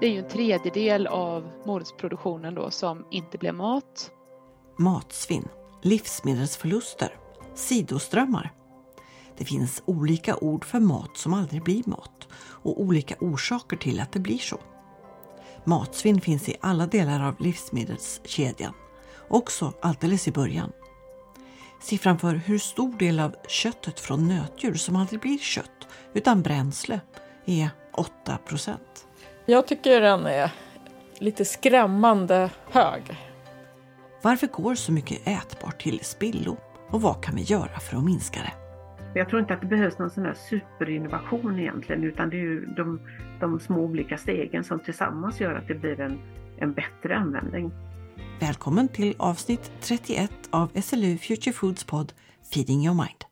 Det är ju en tredjedel av morotsproduktionen då som inte blev mat. Matsvinn, livsmedelsförluster, sidoströmmar. Det finns olika ord för mat som aldrig blir mat och olika orsaker till att det blir så. Matsvinn finns i alla delar av livsmedelskedjan, också alldeles i början. Siffran för hur stor del av köttet från nötdjur som aldrig blir kött utan bränsle är 8 procent. Jag tycker den är lite skrämmande hög. Varför går så mycket ätbart till spillo och vad kan vi göra för att minska det? Jag tror inte att det behövs någon sån här superinnovation egentligen utan det är ju de, de små olika stegen som tillsammans gör att det blir en, en bättre användning. Välkommen till avsnitt 31 av SLU Future Foods podd Feeding Your Mind.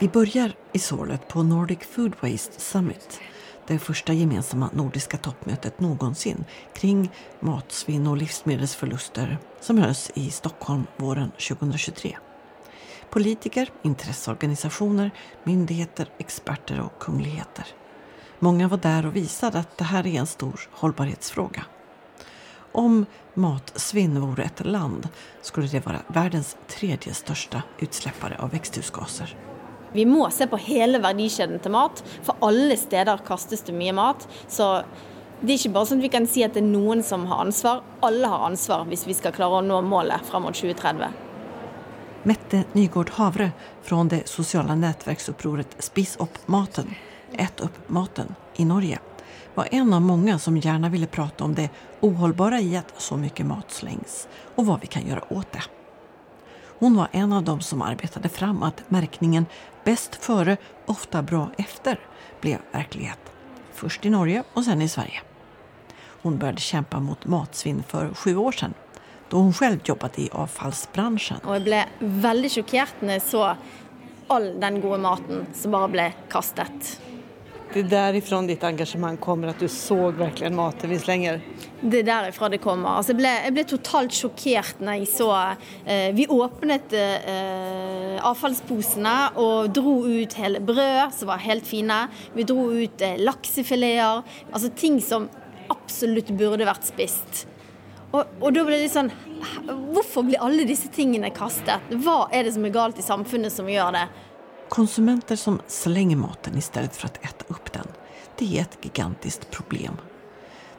Vi börjar i Sorlet på Nordic Food Waste Summit. Det första gemensamma nordiska toppmötet någonsin kring matsvinn och livsmedelsförluster som hölls i Stockholm våren 2023. Politiker, intresseorganisationer, myndigheter, experter och kungligheter. Många var där och visade att det här är en stor hållbarhetsfråga. Om matsvinn vore ett land skulle det vara världens tredje största utsläppare av växthusgaser. Vi må se på hele verdikjeden til mat, for alle steder kastes det mye mat. Så det er ikke bare sånn at vi kan si at det er noen som har ansvar. Alle har ansvar hvis vi skal klare å nå målet fram mot 2030. Mette Nygård Havre från det sociala nätverksupproret Spis upp maten, Ät upp maten i Norge var en av många som gärna ville prata om det ohållbara i att så mycket mat slängs och vad vi kan göra åt det. Hon var en av dem som arbetade fram att märkningen Bäst före, ofta bra efter blev verklighet. Först i Norge och sen i Sverige. Hon började kämpa mot matsvinn för sju år sedan då hon själv jobbade i avfallsbranschen. Och jag blev väldigt chockerad när jag såg all den goda maten som bara blev kastet. Det är därifrån ditt engagemang kommer, att du såg verkligen maten vi slänger. Det är därifrån det kommer. Alltså jag, blev, jag blev totalt chockerad när jag såg... eh, Vi öppnade eh, avfallsposene och drog ut hela bröd som var helt fina. Vi drog ut eh, laxfiléer, alltså ting som absolut borde varit spist. Och, och då blev det sån... Varför blir alla dessa tingene kastet? Vad är det som är galet i samhället som gör det? Konsumenter som slänger maten istället för att äta upp den, det är ett gigantiskt problem.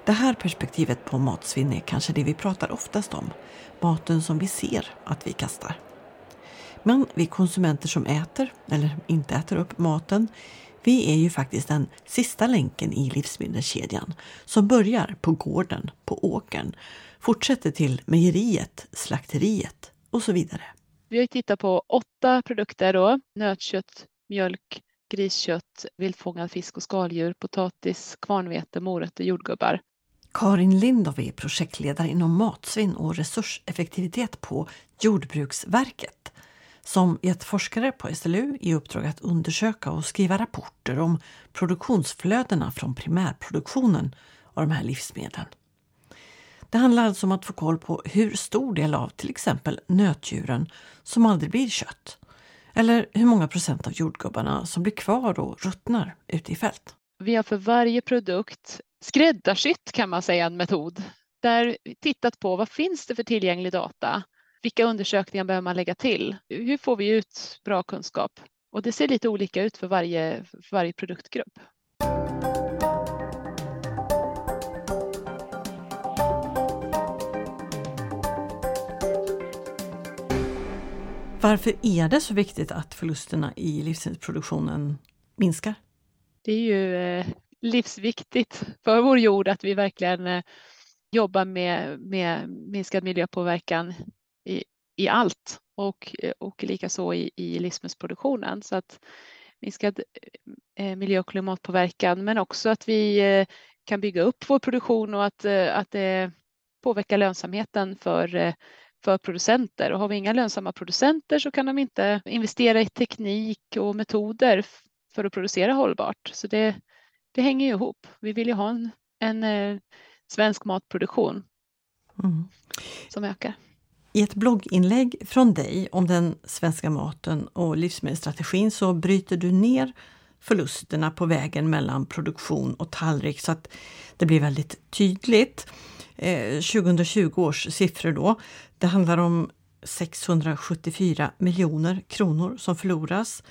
Det här perspektivet på matsvinn är kanske det vi pratar oftast om. Maten som vi ser att vi kastar. Men vi konsumenter som äter, eller inte äter upp maten, vi är ju faktiskt den sista länken i livsmedelskedjan som börjar på gården, på åkern, fortsätter till mejeriet, slakteriet och så vidare. Vi har tittat på åtta produkter då. Nötkött, mjölk, griskött, vildfångad fisk och skaldjur, potatis, kvarnvete, morötter, jordgubbar. Karin Lindov är projektledare inom matsvinn och resurseffektivitet på Jordbruksverket som gett forskare på SLU i uppdrag att undersöka och skriva rapporter om produktionsflödena från primärproduktionen av de här livsmedlen. Det handlar alltså om att få koll på hur stor del av till exempel nötdjuren som aldrig blir kött. Eller hur många procent av jordgubbarna som blir kvar och ruttnar ute i fält. Vi har för varje produkt skräddarsytt kan man säga en metod. Där vi tittat på vad finns det för tillgänglig data? Vilka undersökningar behöver man lägga till? Hur får vi ut bra kunskap? Och det ser lite olika ut för varje, för varje produktgrupp. Varför är det så viktigt att förlusterna i livsmedelsproduktionen minskar? Det är ju eh, livsviktigt för vår jord att vi verkligen eh, jobbar med, med minskad miljöpåverkan i, i allt och, och likaså i, i livsmedelsproduktionen. Så att minskad eh, miljö och klimatpåverkan men också att vi kan bygga upp vår produktion och att, att det påverkar lönsamheten för för producenter och har vi inga lönsamma producenter så kan de inte investera i teknik och metoder för att producera hållbart. Så det, det hänger ju ihop. Vi vill ju ha en, en eh, svensk matproduktion. mm. som ökar. I ett blogginlägg från dig om den svenska maten och livsmedelsstrategin så bryter du ner förlusterna på vägen mellan produktion och tallrik så att det blir väldigt tydligt. Eh, 2020 års siffror då. Det handlar om 674 miljoner kronor som förloras.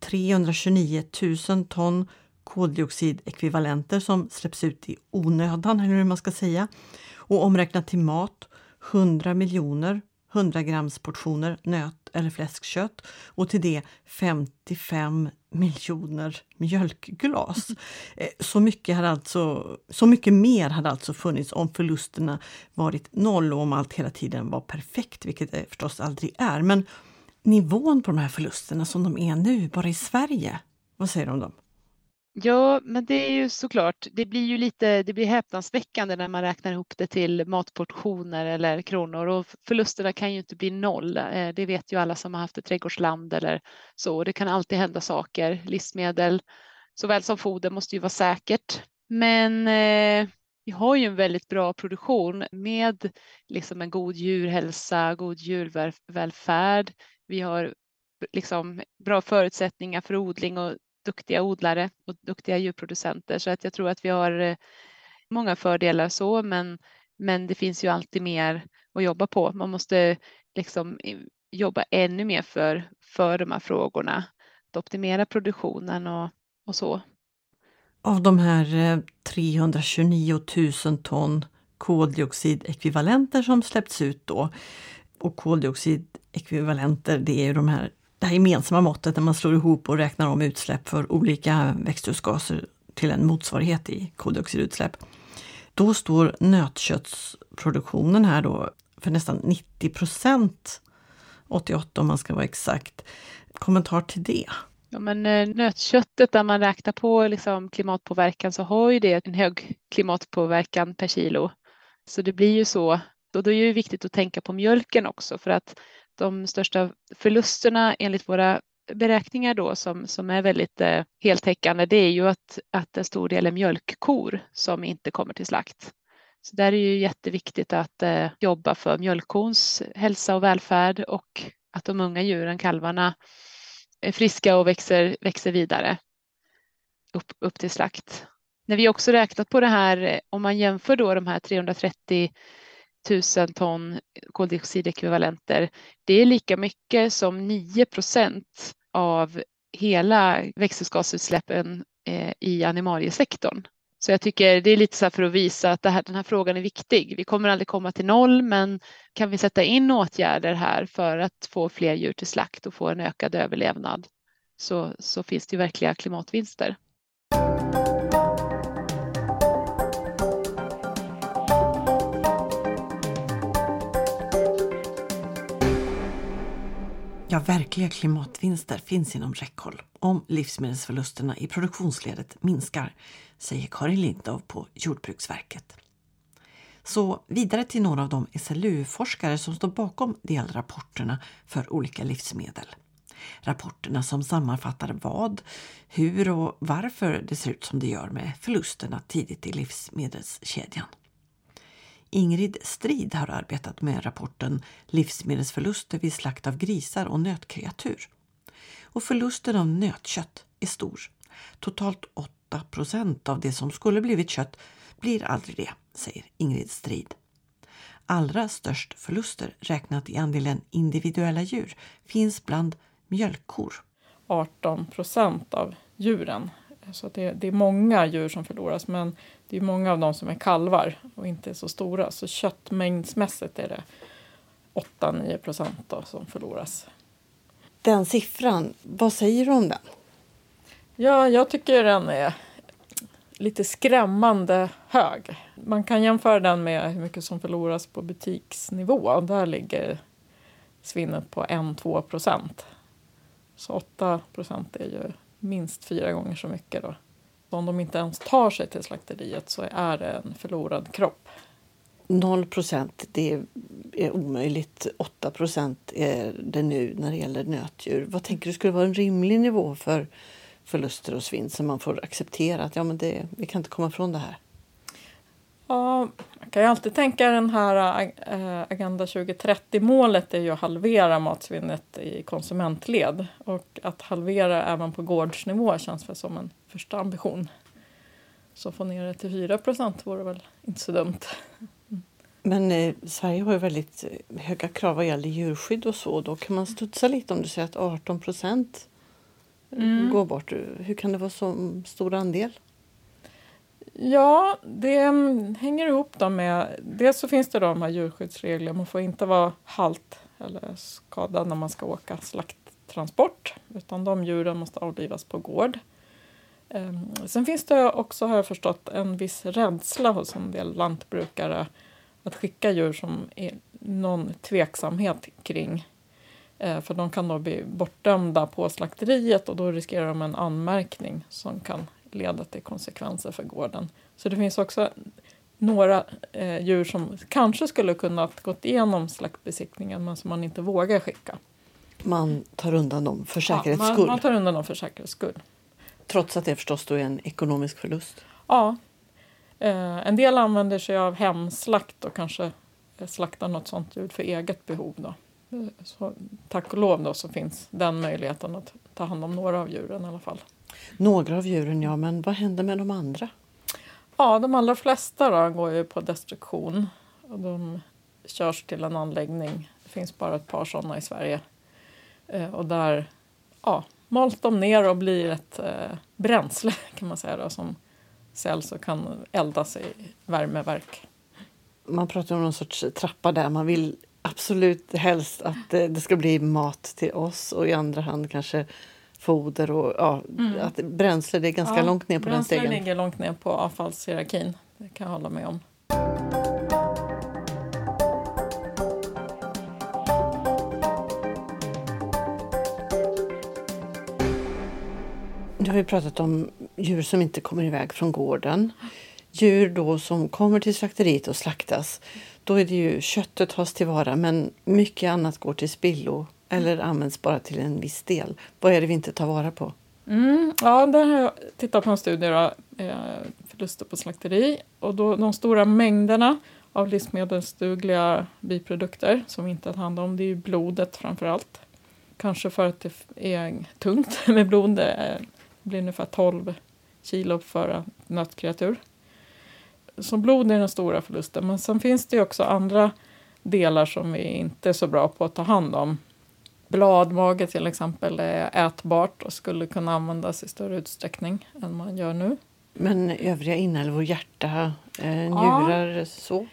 329 000 ton koldioxidekvivalenter som släpps ut i onödan, eller hur man ska säga. Och omräknat till mat 100 miljoner 100 grams portioner nöt eller fläskkött och till det 55 miljoner mjölkglas. Eh, så mycket, hade alltså, så mycket mer hade alltså funnits om förlusterna varit noll och om allt hela tiden var perfekt, vilket det förstås aldrig är. Men nivån på de här förlusterna som de är nu, bara i Sverige, vad säger du om dem? Ja, men det är ju såklart, det blir ju lite, det blir häpnadsväckande när man räknar ihop det till matportioner eller kronor och förlusterna kan ju inte bli noll. Eh, det vet ju alla som har haft ett trädgårdsland eller så. Det kan alltid hända saker. Livsmedel såväl som foder måste ju vara säkert. Men eh, vi har ju en väldigt bra produktion med liksom en god djurhälsa, god djurvälfärd. Vi har liksom bra förutsättningar för odling och duktiga odlare och duktiga djurproducenter så att jag tror att vi har eh, många fördelar så men, men det finns ju alltid mer att jobba på. Man måste liksom jobba ännu mer för, för de här frågorna. Att optimera produktionen och, och så. Av de här eh, 329 000 ton koldioxidekvivalenter som släppts ut då och koldioxidekvivalenter det är ju de här det här gemensamma måttet när man slår ihop och räknar om utsläpp för olika växthusgaser till en motsvarighet i koldioxidutsläpp. Då står nötköttsproduktionen här då för nästan 90 procent, 88 om man ska vara exakt. Kommentar till det? Ja, men eh, nötköttet där man räknar på liksom klimatpåverkan så har ju det en hög klimatpåverkan per kilo. Så det blir ju så. Och då är det viktigt att tänka på mjölken också för att de största förlusterna enligt våra beräkningar då som, som är väldigt eh, heltäckande det är ju att, att en stor del är mjölkkor som inte kommer till slakt. Så där är ju jätteviktigt att eh, jobba för mjölkkons hälsa och välfärd och att de unga djuren, kalvarna, är friska och växer, växer vidare upp, upp till slakt. När vi också räknat på det här, eh, om man jämför då de här 330 000 ton koldioxidekvivalenter. Det är lika mycket som 9 procent av hela växthusgasutsläppen eh, i animaliesektorn. Så jag tycker det är lite så för att visa att här, den här frågan är viktig. Vi kommer aldrig komma till noll, men kan vi sätta in åtgärder här för att få fler djur till slakt och få en ökad överlevnad så, så finns det ju verkliga klimatvinster. Ja, verkliga klimatvinster finns inom räckhåll om livsmedelsförlusterna i produktionsledet minskar, säger Karin Lindov på Jordbruksverket. Så vidare till några av de SLU-forskare som står bakom delrapporterna för olika livsmedel. Rapporterna som sammanfattar vad, hur och varför det ser ut som det gör med förlusterna tidigt i livsmedelskedjan. Ingrid Strid har arbetat med rapporten Livsmedelsförluster vid slakt av grisar och nötkreatur. Och förlusten av nötkött är stor. Totalt 8 procent av det som skulle blivit kött blir aldrig det, säger Ingrid Strid. Allra störst förluster räknat i andelen individuella djur finns bland mjölkkor. 18 procent av djuren. Så det, det, är många djur som förloras men det är många av dem som är kalvar och inte så stora. Så köttmängdsmässigt är det 8-9 procent som förloras. Den siffran, vad säger du om den? Ja, jag tycker den är lite skrämmande hög. Man kan jämföra den med hur mycket som förloras på butiksnivå. Där ligger svinnet på 1-2 procent. Så 8 procent är ju minst fyra gånger så mycket. Då om de inte ens tar sig till slakteriet så är det en förlorad kropp. 0 procent, det är omöjligt. 8 procent är det nu när det gäller nötdjur. Vad tänker du skulle vara en rimlig nivå för förluster och svinn som man får acceptera att ja, men det, vi kan inte komma ifrån det här? Ja, man kan ju alltid tänka den här äh, Agenda 2030-målet är ju att halvera matsvinnet i konsumentled. Och att halvera även på gårdsnivå känns väl som en första ambition. Så få ner det till 4 procent vore väl inte så dumt. Men eh, Sverige har ju väldigt höga krav vad gäller djurskydd och så. Då kan man studsa lite om du säger att 18 procent mm. går bort. Hur kan det vara så stor andel? Ja, det hänger ihop då med... Dels så finns det då de här djurskyddsreglerna. Man får inte vara halt eller skadad när man ska åka slakttransport. Utan de djuren måste avlivas på gård. Ehm, sen finns det också, har jag förstått, en viss rädsla hos en del lantbrukare att skicka djur som är någon tveksamhet kring. Ehm, för de kan då bli bortdömda på slakteriet och då riskerar de en anmärkning som kan leda till konsekvenser för gården. Så det finns också några eh, djur som kanske skulle kunna gått igenom slaktbesiktningen men som man inte vågar skicka. Man tar undan dem för säkerhets ja, skull? Man, tar undan dem för säkerhets skull. Trots att det förstås då är en ekonomisk förlust? Ja. Eh, en del använder sig av hemslakt och kanske slaktar något sånt djur för eget behov. Då. Så, tack och lov då så finns den möjligheten att ta hand om några av djuren i alla fall. Några av djuren, ja, men vad händer med de andra? Ja, de allra flesta då går ju på destruktion. Och de körs till en anläggning. Det finns bara ett par sådana i Sverige. Eh, och där ja, mals de ner och blir ett eh, bränsle kan man säga då, som säljs och kan eldas i värmeverk. Man pratar om någon sorts trappa där. Man vill absolut helst att det ska bli mat till oss och i andra hand kanske foder och ja, mm. att bränsle det är ganska ja, långt ner på den stegen. Bränsle ligger långt ner på avfallshierarkin. Det kan jag hålla med om. Nu har vi pratat om djur som inte kommer iväg från gården. Djur då som kommer till slakteriet och slaktas. Då är det ju köttet tas tillvara men mycket annat går till spillo eller används bara till en viss del. Vad är det vi inte tar vara på? Mm, ja, där har jag tittat på en studie, då, eh, förluster på slakteri. Och då, de stora mängderna av livsmedelsdugliga biprodukter som vi inte tar hand om, det är blodet framför allt. Kanske för att det är tungt med blod. Det blir ungefär 12 kilo för nötkreatur. Så blod är den stora förlusten. Men sen finns det också andra delar som vi inte är så bra på att ta hand om. Bladmage till exempel är ätbart och skulle kunna användas i större utsträckning än man gör nu. Men övriga inälvor, hjärta, eh, njurar, ja. så?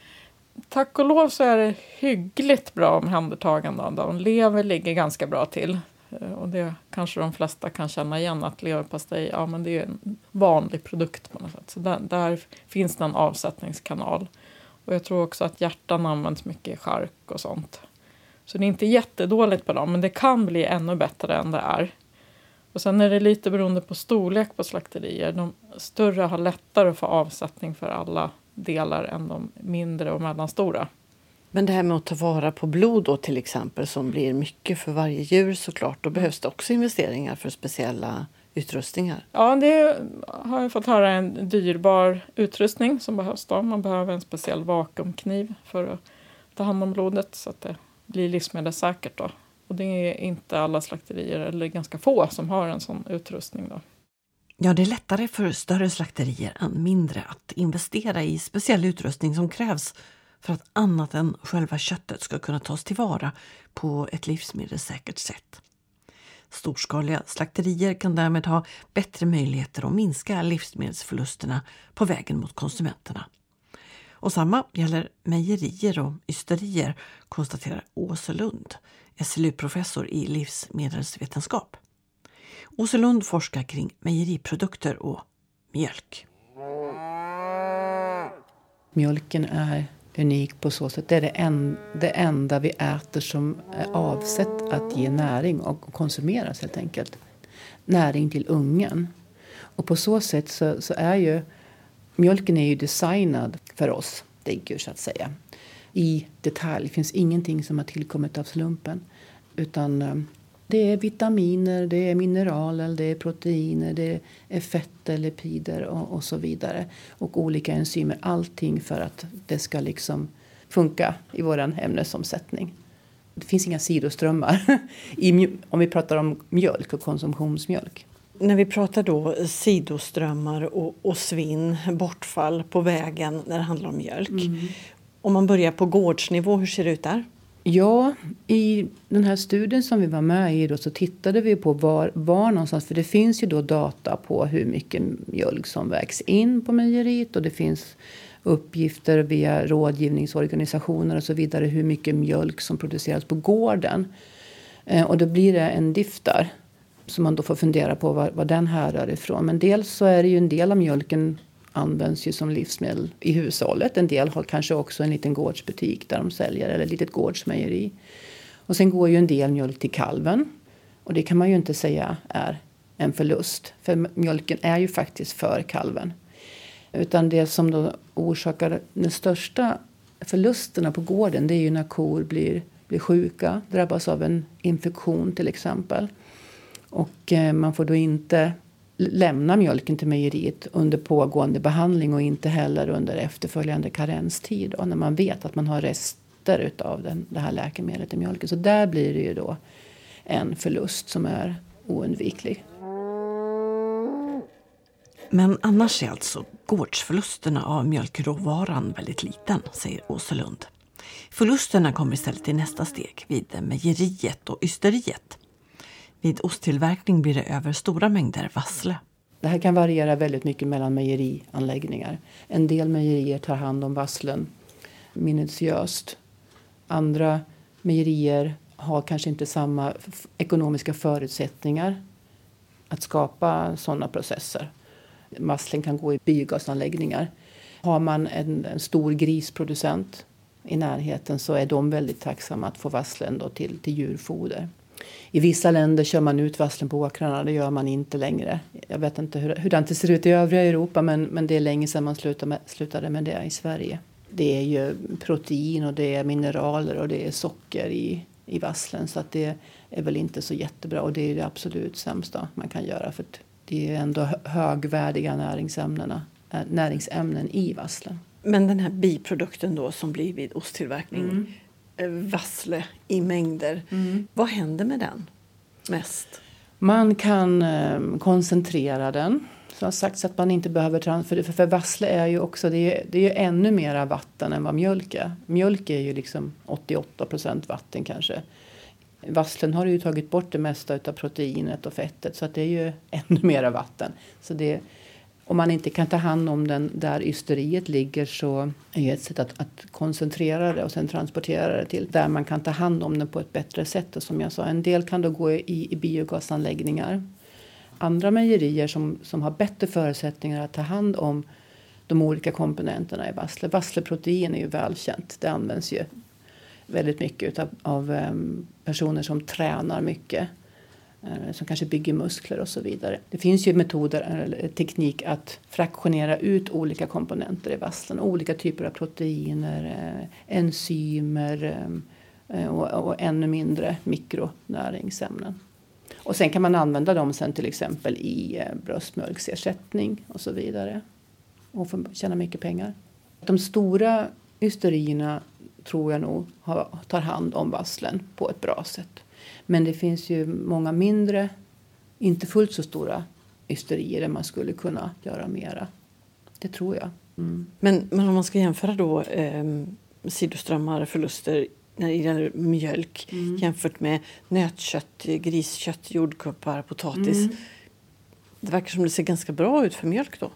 Tack och lov så är det hyggligt bra omhändertagande av dem. Lever ligger ganska bra till. Eh, och det kanske de flesta kan känna igen att leverpastej, ja men det är en vanlig produkt på något sätt. Så där, där finns det en avsättningskanal. Och jag tror också att hjärtan används mycket i chark och sånt. Så det är inte jättedåligt på dem, men det kan bli ännu bättre än det är. Och sen är det lite beroende på storlek på slakterier. De större har lättare att få avsättning för alla delar än de mindre och mellanstora. Men det här med att ta vara på blod då till exempel som blir mycket för varje djur såklart. Då behövs det också investeringar för speciella utrustningar. Ja, det har jag fått höra en dyrbar utrustning som behövs då. Man behöver en speciell vakuumkniv för att ta hand om blodet så att det blir livsmedelssäkert då. Och det är inte alla slakterier, eller ganska få, som har en sån utrustning då. Ja, det är lättare för större slakterier än mindre att investera i speciell utrustning som krävs för att annat än själva köttet ska kunna tas tillvara på ett livsmedelssäkert sätt. Storskaliga slakterier kan därmed ha bättre möjligheter att minska livsmedelsförlusterna på vägen mot konsumenterna. Och samma gäller mejerier och ysterier, konstaterar Åselund, SLU-professor i livsmedelsvetenskap. Åselund forskar kring mejeriprodukter och mjölk. Mjölken är unik på så sätt. Det är det, en, det enda vi äter som är avsett att ge näring och konsumeras helt enkelt. Näring till ungen. Och på så sätt så, så är ju mjölken är ju designad för oss däggdjur så att säga. I detalj. Det finns ingenting som har tillkommit av slumpen. Utan eh, Det är vitaminer, det är mineraler, det är proteiner, det är fetter, lipider och, och så vidare. Och olika enzymer, allting för att det ska liksom funka i vår ämnesomsättning. Det finns inga sidoströmmar i, om vi pratar om mjölk och konsumtionsmjölk. När vi pratar då sidoströmmar och, och svinn, bortfall på vägen när det handlar om mjölk. Mm. Om man börjar på gårdsnivå, hur ser det ut där? Ja, i den här studien som vi var med i då, så tittade vi på var, var någonstans, för det finns ju då data på hur mycket mjölk som vägs in på mejeriet och det finns uppgifter via rådgivningsorganisationer och så vidare hur mycket mjölk som produceras på gården. Eh, och då blir det en diff där som man då får fundera på var, var den härrör ifrån. Men dels så är det ju en del av mjölken används ju som livsmedel i hushållet. En del har kanske också en liten gårdsbutik där de säljer eller ett litet gårdsmejeri. Och sen går ju en del mjölk till kalven. Och det kan man ju inte säga är en förlust. För mjölken är ju faktiskt för kalven. Utan det som då orsakar de största förlusterna på gården det är ju när kor blir, blir sjuka, drabbas av en infektion till exempel. Och eh, man får då inte lämna mjölken till mejeriet under pågående behandling och inte heller under efterföljande karenstid då, när man vet att man har rester av den, det här läkemedlet i mjölken. Så där blir det ju då en förlust som är oundviklig. Men annars är alltså gårdsförlusterna av mjölkråvaran väldigt liten, säger Åselund. Förlusterna kommer istället i nästa steg, vid mejeriet och ysteriet. Vid osttillverkning blir det över stora mängder vassle. Det här kan variera väldigt mycket mellan mejerianläggningar. En del mejerier tar hand om vasslen minutiöst. Andra mejerier har kanske inte samma ekonomiska förutsättningar att skapa sådana processer. Vasslen kan gå i biogasanläggningar. Har man en, en, stor grisproducent i närheten så är de väldigt tacksamma att få vasslen då till, till djurfoder. I vissa länder kör man ut vasslen på åkrarna, det gör man inte längre. Jag vet inte hur, hur det ser ut i övriga Europa men, men det är länge sedan man slutade med, slutade med det i Sverige. Det är ju protein och det är mineraler och det är socker i, i vasslen så att det är väl inte så jättebra och det är det absolut sämsta man kan göra för det är ändå högvärdiga näringsämnena, äh, näringsämnen i vasslen. Men den här biprodukten då som blir vid osttillverkning, mm. Eh, vassle i mängder. Mm. Vad händer med den mest? Man kan eh, koncentrera den. Så har sagts att man inte behöver för, för, för vassle är ju också det är, det är ännu mera vatten än vad mjölk är. Mjölk är ju liksom 88 procent vatten kanske. Vasslen har ju tagit bort det mesta av proteinet och fettet så att det är ju ännu mera vatten. Så det, om man inte kan ta hand om den där ysteriet ligger så är det ett sätt att, att, koncentrera det och sen transportera det till där man kan ta hand om den på ett bättre sätt. Och som jag sa, en del kan då gå i, i biogasanläggningar. Andra mejerier som, som har bättre förutsättningar att ta hand om de olika komponenterna i vassle. Vassleprotein är ju välkänt. Det används ju väldigt mycket av, av um, personer som tränar mycket Eh, som kanske bygger muskler och så vidare. Det finns ju metoder eller eh, teknik att fraktionera ut olika komponenter i vasslen. Olika typer av proteiner, eh, enzymer och, och ännu mindre mikronäringsämnen. Och sen kan man använda dem sen till exempel i bröstmjölksersättning och så vidare. Och få tjäna mycket pengar. De stora ysterierna tror jag nog tar hand om vasslen på ett bra sätt. Men det finns ju många mindre, inte fullt så stora ysterier där man skulle kunna göra mera. Det tror jag. Mm. Men, men om man ska jämföra då eh, sidoströmmar, förluster när det gäller mjölk mm. jämfört med nötkött, griskött, jordgubbar, potatis. Mm. Det verkar som det ser ganska bra ut för mjölk då.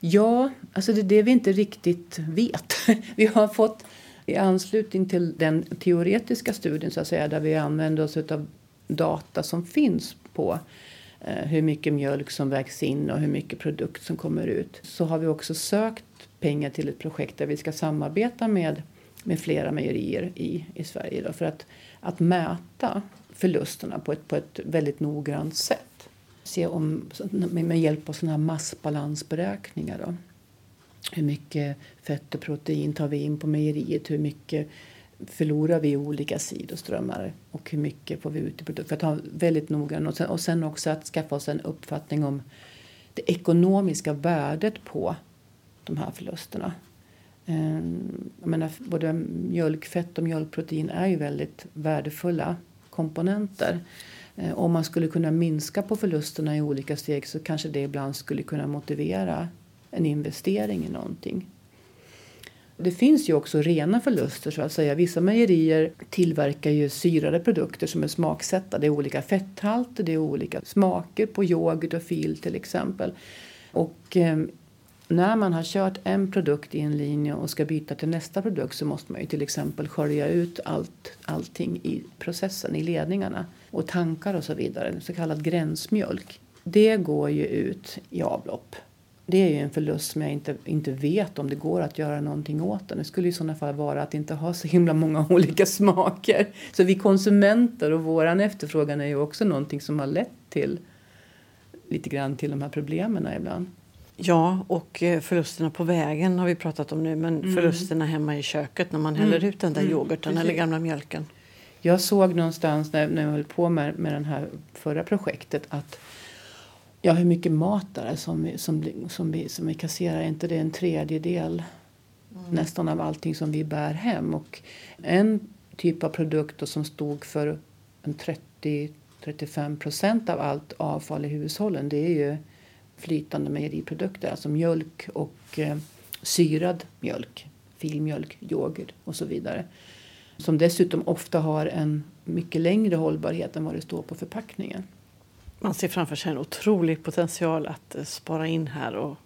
Ja, alltså det är det vi inte riktigt vet. Vi har fått i anslutning till den teoretiska studien så att säga, där vi använder oss av data som finns på eh, hur mycket mjölk som vägs in och hur mycket produkt som kommer ut så har vi också sökt pengar till ett projekt där vi ska samarbeta med, med flera mejerier i, i Sverige då, för att, att mäta förlusterna på ett, på ett väldigt noggrant sätt. Se om, med hjälp av såna här massbalansberäkningar. Då hur mycket fett och protein tar vi in på mejeriet, hur mycket förlorar vi olika sidoströmmar och hur mycket får vi ut i produkten. För att ha väldigt noggrann och sen, och sen också att skaffa oss en uppfattning om det ekonomiska värdet på de här förlusterna. Ehm, jag menar, både mjölkfett och mjölkprotein är ju väldigt värdefulla komponenter. Ehm, om man skulle kunna minska på förlusterna i olika steg så kanske det ibland skulle kunna motivera en investering i någonting. Det finns ju också rena förluster så att säga. Vissa mejerier tillverkar ju syrade produkter som är smaksatta. Det är olika fetthalter, det är olika smaker på yoghurt och fil till exempel. Och eh, när man har kört en produkt i en linje och ska byta till nästa produkt så måste man ju till exempel skölja ut allt, allting i processen, i ledningarna och tankar och så vidare, så kallad gränsmjölk. Det går ju ut i avlopp det är ju en förlust som jag inte, inte vet om det går att göra någonting åt. Den. Det skulle i sådana fall vara att inte ha så himla många olika smaker. Så vi konsumenter och våran efterfrågan är ju också någonting som har lett till lite grann till de här problemen ibland. Ja, och eh, förlusterna på vägen har vi pratat om nu, men mm. förlusterna hemma i köket när man häller mm. ut den där mm. yoghurten mm. eller gamla mjölken. Jag såg någonstans när, när jag höll på med, med det här förra projektet att Ja, hur mycket mat är det som som, som vi, som vi kasserar? Är inte det en tredjedel mm. nästan av allting som vi bär hem? Och en typ av produkt som stod för en 30-35 procent av allt avfall i hushållen det är ju flytande mejeriprodukter, alltså mjölk och eh, syrad mjölk, filmjölk, yoghurt och så vidare. Som dessutom ofta har en mycket längre hållbarhet än vad det står på förpackningen. Man ser framför sig en otrolig potential att eh, spara in här och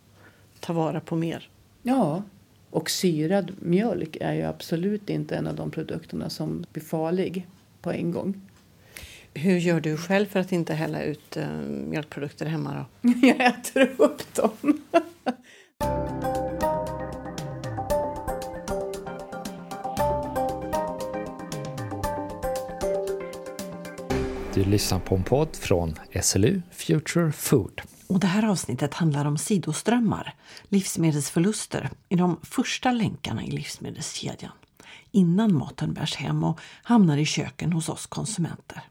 ta vara på mer. Ja, och syrad mjölk är ju absolut inte en av de produkterna som blir farlig på en gång. Hur gör du själv för att inte hälla ut uh, mjölkprodukter hemma? Då? Jag äter upp dem. Du lyssnar på en podd från SLU Future Food. Och det här avsnittet handlar om sidoströmmar, livsmedelsförluster i de första länkarna i livsmedelskedjan. Innan maten bärs hem och hamnar i köken hos oss konsumenter.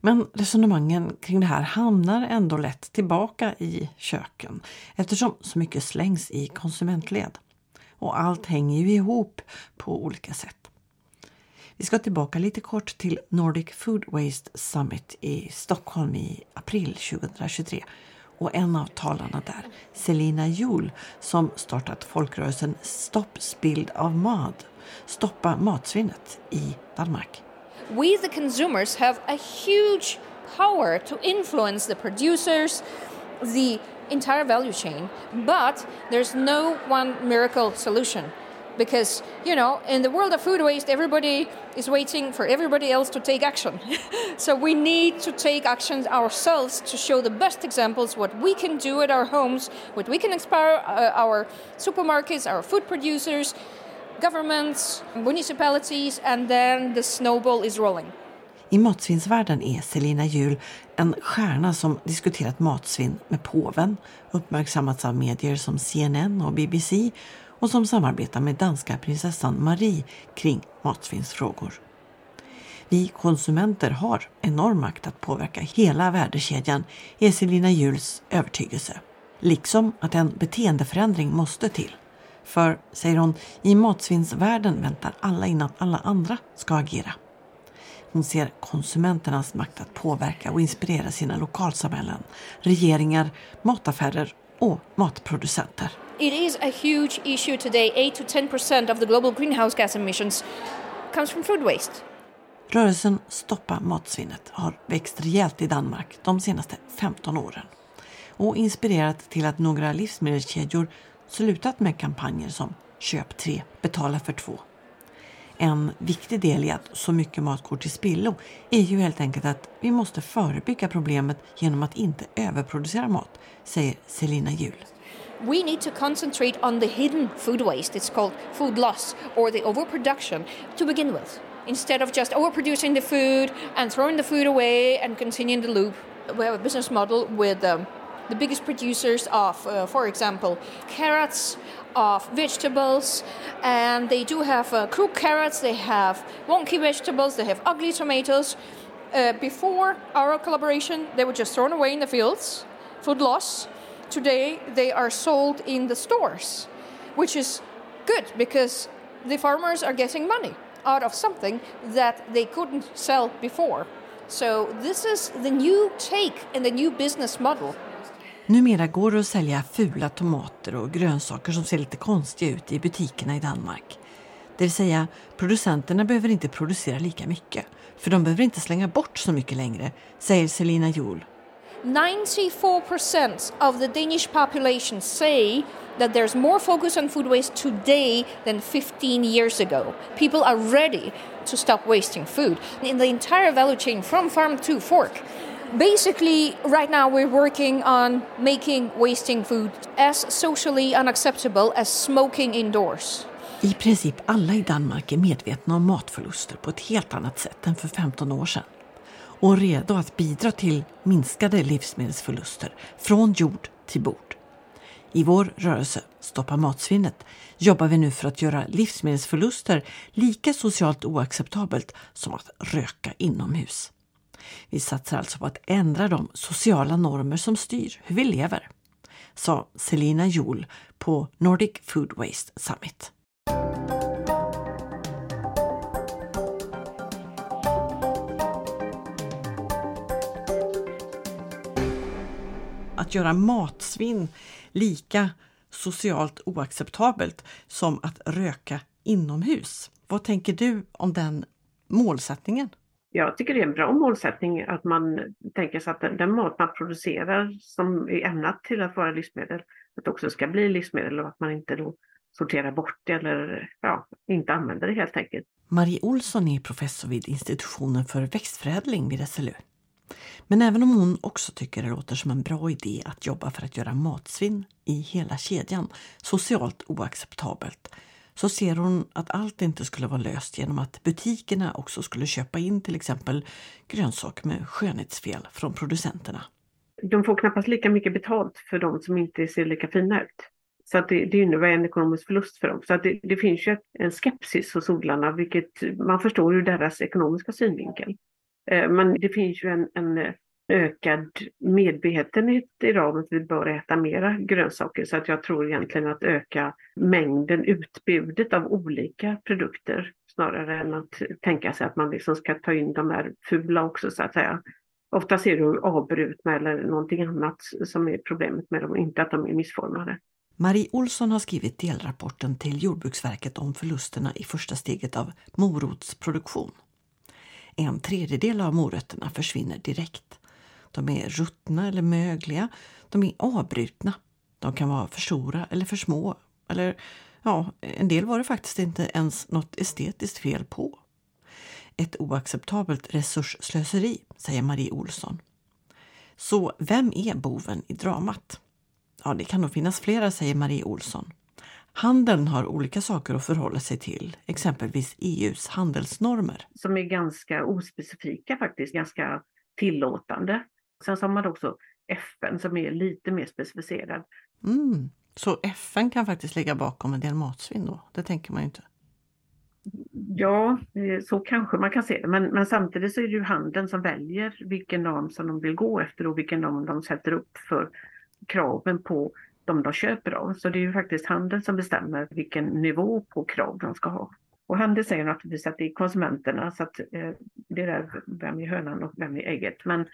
Men resonemangen kring det här hamnar ändå lätt tillbaka i köken eftersom så mycket slängs i konsumentled. Och allt hänger ju ihop på olika sätt. Vi ska tillbaka lite kort till Nordic Food Waste Summit i Stockholm i april 2023 och en av talarna där, Selina Juhl, som startat folkrörelsen Stopp spild av mat, Stoppa matsvinnet i Danmark. We the consumers have a huge power to influence the producers, the entire value chain, but there's no one miracle solution. Because you know in the world of food waste everybody is waiting for everybody else to take action. So we need to take actions ourselves to show the best examples what we can do at our homes what we can inspire uh, our supermarkets our food producers governments municipalities and then the snowball is rolling. I matsvinnsvärlden är Selina Jul en stjärna som diskuterat matsvinn med påven, uppmärksammats av medier som CNN och BBC och som samarbetar med danska prinsessan Marie kring matsvinnsfrågor. Vi konsumenter har enorm makt att påverka hela värdekedjan är Selina Juls övertygelse. Liksom att en beteendeförändring måste till. För, säger hon, i matsvinnsvärlden väntar alla innan alla andra ska agera. Hon ser konsumenternas makt att påverka och inspirera sina lokalsamhällen, regeringar, mataffärer och matproducenter. It is a huge issue today. 8 to 10% of the global greenhouse gas emissions comes from food waste. Rörelsen Stoppa matsvinnet har växt rejält i Danmark de senaste 15 åren och inspirerat till att några livsmedelskedjor slutat med kampanjer som Köp tre, betala för två. En viktig del i att så mycket mat går till spillo är ju helt enkelt att vi måste förebygga problemet genom att inte överproducera mat, säger Selina Jul. We need to concentrate on the hidden food waste. It's called food loss or the overproduction to begin with, instead of just overproducing the food and throwing the food away and continuing the loop. We have a business model with um, the biggest producers of, uh, for example, carrots, of vegetables, and they do have uh, crook carrots, they have wonky vegetables, they have ugly tomatoes. Uh, before our collaboration, they were just thrown away in the fields, food loss. Today, they are sold in the stores, which is good because the farmers are getting money out of something that they couldn't sell before. So, this is the new take and the new business model. Numera går det att sälja fula tomater och grönsaker som ser lite konstiga ut i butikerna i Danmark. Det vill säga, producenterna behöver inte producera lika mycket, för de behöver inte slänga bort så mycket längre, säger Selina Jol, 94% of the Danish population say that there's more focus on food waste today than 15 years ago. People are ready to stop wasting food. In the entire value chain from farm to fork, basically right now we're working on making wasting food as socially unacceptable as smoking indoors. I princip alla i Danmark är medvetna om matförluster på ett helt annat sätt än för 15 år sedan och redo att bidra till minskade livsmedelsförluster från jord till bord. I vår rörelse Stoppa matsvinnet jobbar vi nu för att göra livsmedelsförluster lika socialt oacceptabelt som att röka inomhus. Vi satsar alltså på att ändra de sociala normer som styr hur vi lever, sa Selina Jol på Nordic Food Waste Summit. Att göra matsvinn lika socialt oacceptabelt som att röka inomhus. Vad tänker du om den målsättningen? Jag tycker det är en bra målsättning att man tänker sig att den, mat man producerar som är ämnat till att vara livsmedel, att det också ska bli livsmedel och att man inte då sorterar bort det eller ja, inte använder det helt enkelt. Marie Olsson är professor vid institutionen för växtförädling vid SLU. Men även om hon också tycker det låter som en bra idé att jobba för att göra matsvinn i hela kedjan socialt oacceptabelt så ser hon att allt inte skulle vara löst genom att butikerna också skulle köpa in till exempel grönsaker med skönhetsfel från producenterna. De får knappast lika mycket betalt för de som inte ser lika fina ut. Så att det, det innebär en ekonomisk förlust för dem. Så att det, det finns ju en skepsis hos odlarna, vilket man förstår ur deras ekonomiska synvinkel. Eh, men det finns ju en, en eh, ökad medvetenhet idag om att vi bör äta mera grönsaker. Så att jag tror egentligen att öka mängden, utbudet av olika produkter snarare än att tänka sig att man liksom ska ta in de här fula också så att säga. Ofta ser du avbrutna eller någonting annat som är problemet med dem, inte att de är missformade. Marie Olsson har skrivit delrapporten till Jordbruksverket om förlusterna i första steget av morotsproduktion. En tredjedel av morötterna försvinner direkt. De är ruttna eller mögliga. De är avbrutna. De kan vara för stora eller för små. Eller ja, en del var det faktiskt inte ens något estetiskt fel på. Ett oacceptabelt resursslöseri, säger Marie Olsson. Så vem är boven i dramat? Ja, det kan nog finnas flera, säger Marie Olsson. Handeln har olika saker att förhålla sig till, exempelvis EUs handelsnormer. Som är ganska ospecifika faktiskt, ganska tillåtande. Sen så har man också FN som är lite mer specificerad. Mm. Så FN kan faktiskt ligga bakom en del matsvinn då? Det tänker man ju inte. Ja, så kanske man kan se det. Men, men samtidigt så är det ju handeln som väljer vilken norm som de vill gå efter och vilken norm de sätter upp för kraven på de de köper av. Så det är ju faktiskt handeln som bestämmer vilken nivå på krav de ska ha. Och handeln säger naturligtvis att det är konsumenterna, så att eh, det är vem är hönan och vem är ägget. Men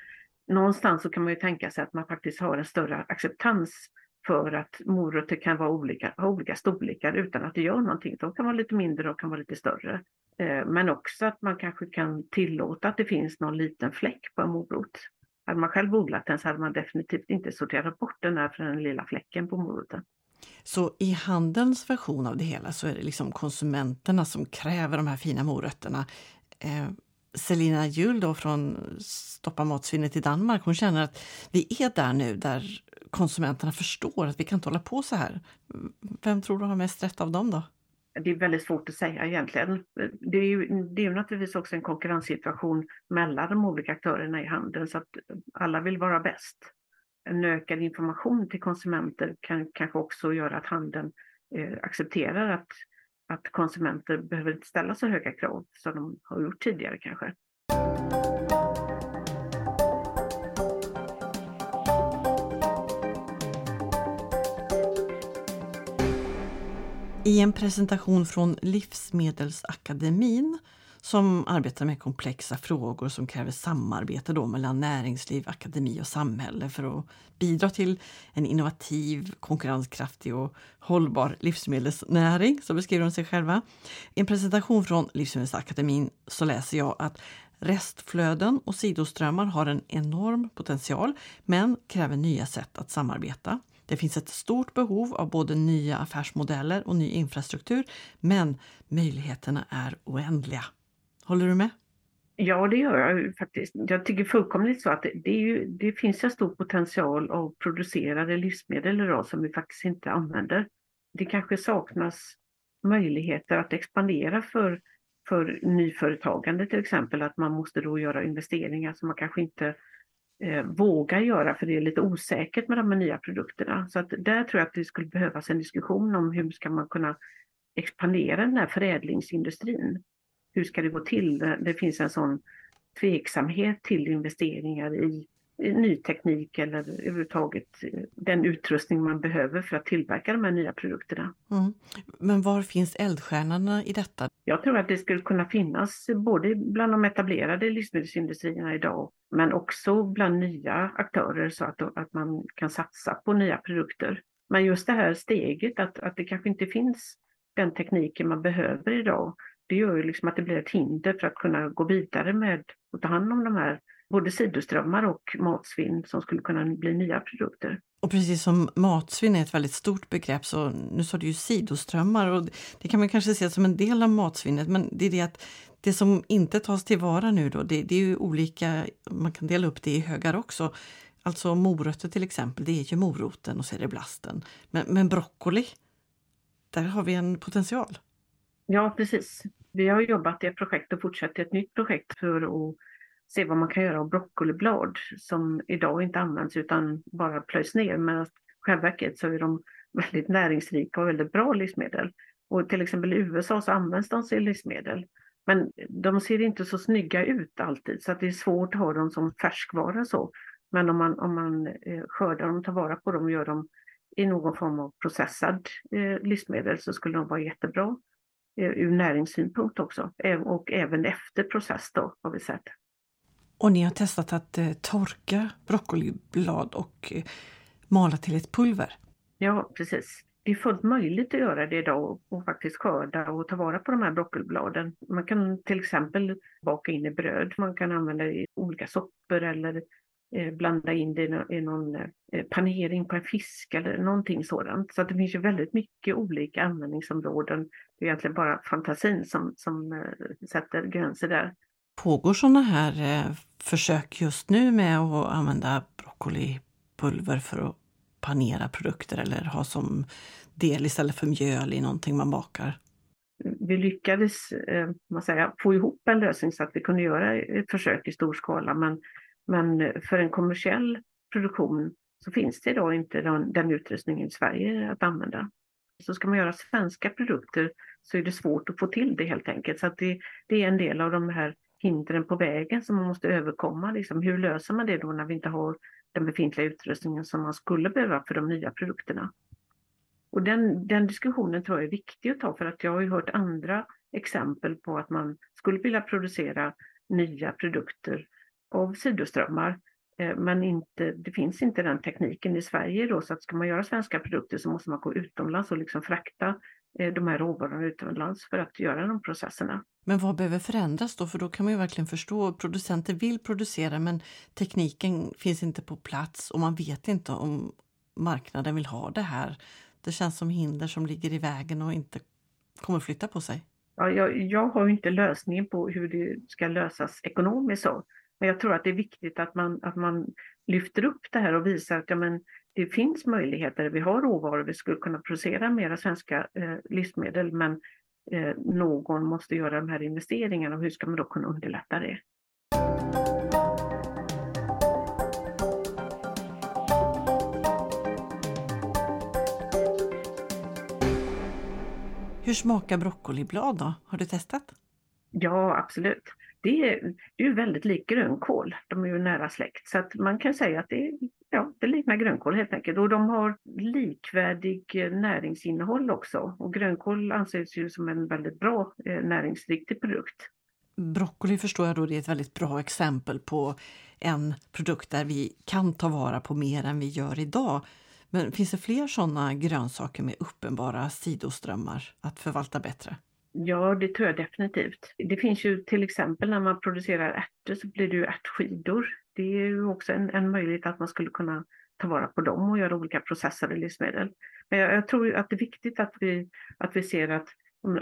någonstans så kan man ju tänka sig att man faktiskt har en större acceptans för att morötter kan vara olika, ha olika storlekar utan att det gör någonting. De kan vara lite mindre och kan vara lite större. Eh, men också att man kanske kan tillåta att det finns någon liten fläck på en morot. Hade man själv odlat den så hade man definitivt inte sorterat bort den här för den lilla fläcken på moroten. Så i handelns version av det hela så är det liksom konsumenterna som kräver de här fina morötterna. Eh, Selina Juhl då från Stoppa matsvinnet i Danmark, hon känner att vi är där nu där konsumenterna förstår att vi kan inte hålla på så här. Vem tror du har mest rätt av dem då? Det är väldigt svårt att säga egentligen. Det är ju, det är ju naturligtvis också en konkurrenssituation mellan de olika aktörerna i handeln så att alla vill vara bäst. en ökad information till konsumenter kan kanske också göra att handeln eh, accepterar att, att konsumenter behöver inte ställa så höga krav som de har gjort tidigare kanske. I en presentation från Livsmedelsakademin som arbetar med komplexa frågor som kräver samarbete då mellan näringsliv, akademi och samhälle för att bidra till en innovativ, konkurrenskraftig och hållbar livsmedelsnäring, så beskriver de sig själva. I en presentation från Livsmedelsakademin så läser jag att restflöden och sidoströmmar har en enorm potential men kräver nya sätt att samarbeta. Det finns ett stort behov av både nya affärsmodeller och ny infrastruktur, men möjligheterna är oändliga. Håller du med? Ja, det gör jag faktiskt. Jag tycker fullkomligt så att det, ju, det finns en stor potential av producerade livsmedel idag som vi faktiskt inte använder. Det kanske saknas möjligheter att expandera för, för nyföretagande till exempel, att man måste då göra investeringar som man kanske inte eh, vågar göra för det är lite osäkert med de här nya produkterna. Så att där tror jag att det skulle behövas en diskussion om hur ska man kunna expandera den här förädlingsindustrin hur ska det gå till? Det finns en sån tveksamhet till investeringar i, i ny teknik eller överhuvudtaget eh, den utrustning man behöver för att tillverka de här nya produkterna. Mm. Men var finns eldstjärnorna i detta? Jag tror att det skulle kunna finnas både bland de etablerade livsmedelsindustrierna idag men också bland nya aktörer så att, att man kan satsa på nya produkter. Men just det här steget att, att det kanske inte finns den tekniken man behöver idag det gör ju liksom att det blir ett hinder för att kunna gå vidare med att ta hand om de här både sidoströmmar och matsvinn som skulle kunna bli nya produkter. Och precis som matsvinn är ett väldigt stort begrepp så nu sa du ju sidoströmmar och det kan man kanske se som en del av matsvinnet men det är det att det som inte tas tillvara nu då det, det är ju olika, man kan dela upp det i högar också. Alltså morötter till exempel, det är ju moroten och så är det blasten. Men, men broccoli, där har vi en potential. Ja, precis. Vi har jobbat i ett projekt och fortsätter ett nytt projekt för att se vad man kan göra av broccoliblad som idag inte används utan bara plöjs ner. Men själva verket så är de väldigt näringsrika och väldigt bra livsmedel. Och till exempel i USA så används de som livsmedel. Men de ser inte så snygga ut alltid så att det är svårt att ha dem som färskvara så. Men om man, om man eh, skördar dem, tar vara på dem och gör dem i någon form av processad eh, livsmedel så skulle de vara jättebra. Eh, ur näringssynpunkt också. Och även efter process då har vi sett. Och ni har testat att eh, torka broccoliblad och eh, mala till ett pulver? Ja, precis. Det är fullt möjligt att göra det idag och faktiskt skörda och ta vara på de här broccolibladen. Man kan till exempel baka in i bröd, man kan använda det i olika soppor eller eh, blanda in det i någon eh, panering på en fisk eller någonting sådant. Så att det finns ju väldigt mycket olika användningsområden. Det är egentligen bara fantasin som, som eh, sätter gränser där. Pågår sådana här eh, försök just nu med att använda broccolipulver för att panera produkter eller ha som del istället för mjöl i någonting man bakar? Vi lyckades eh, man säger, få ihop en lösning så att vi kunde göra ett försök i stor skala men men för en kommersiell produktion så finns det idag inte den, den utrustningen i Sverige att använda. Så ska man göra svenska produkter så är det svårt att få till det helt enkelt. Så det, det, är en del av de här hindren på vägen som man måste överkomma. Liksom, hur löser man det då när vi inte har den befintliga utrustningen som man skulle behöva för de nya produkterna? Och den, den diskussionen tror jag är viktig att ta för att jag har ju hört andra exempel på att man skulle vilja producera nya produkter av sidoströmmar. Eh, men inte, det finns inte den tekniken i Sverige då, så att ska man göra svenska produkter så måste man gå utomlands och liksom frakta de här råvarorna utomlands för att göra de processerna. Men vad behöver förändras då? För då kan man ju verkligen förstå producenter vill producera men tekniken finns inte på plats och man vet inte om marknaden vill ha det här. Det känns som hinder som ligger i vägen och inte kommer flytta på sig. Ja, jag, jag har inte lösningen på hur det ska lösas ekonomiskt så. Men jag tror att det är viktigt att man, att man lyfter upp det här och visar att ja, men det finns möjligheter. Vi har råvaror, vi skulle kunna producera mera svenska eh, livsmedel, men eh, någon måste göra de här investeringarna och hur ska man då kunna underlätta det? Hur smakar broccoliblad då? Har du testat? Ja, absolut. Det är, det är ju väldigt likt grönkål. De är ju nära släkt. Så att man kan säga att det, ja, det liknar grönkål helt enkelt. Och de har likvärdig eh, näringsinnehåll också. Och grönkål anses ju som en väldigt bra eh, näringsriktig produkt. Broccoli förstår jag då det är ett väldigt bra exempel på en produkt där vi kan ta vara på mer än vi gör idag. Men finns det fler sådana grönsaker med uppenbara sidoströmmar att förvalta bättre? Ja, det tror jag definitivt. Det finns ju till exempel när man producerar ärtor så blir det ju ärtskidor. Det är ju också en, en möjlighet att man skulle kunna ta vara på dem och göra olika processade livsmedel. Men jag, jag tror att det är viktigt att vi, att vi ser att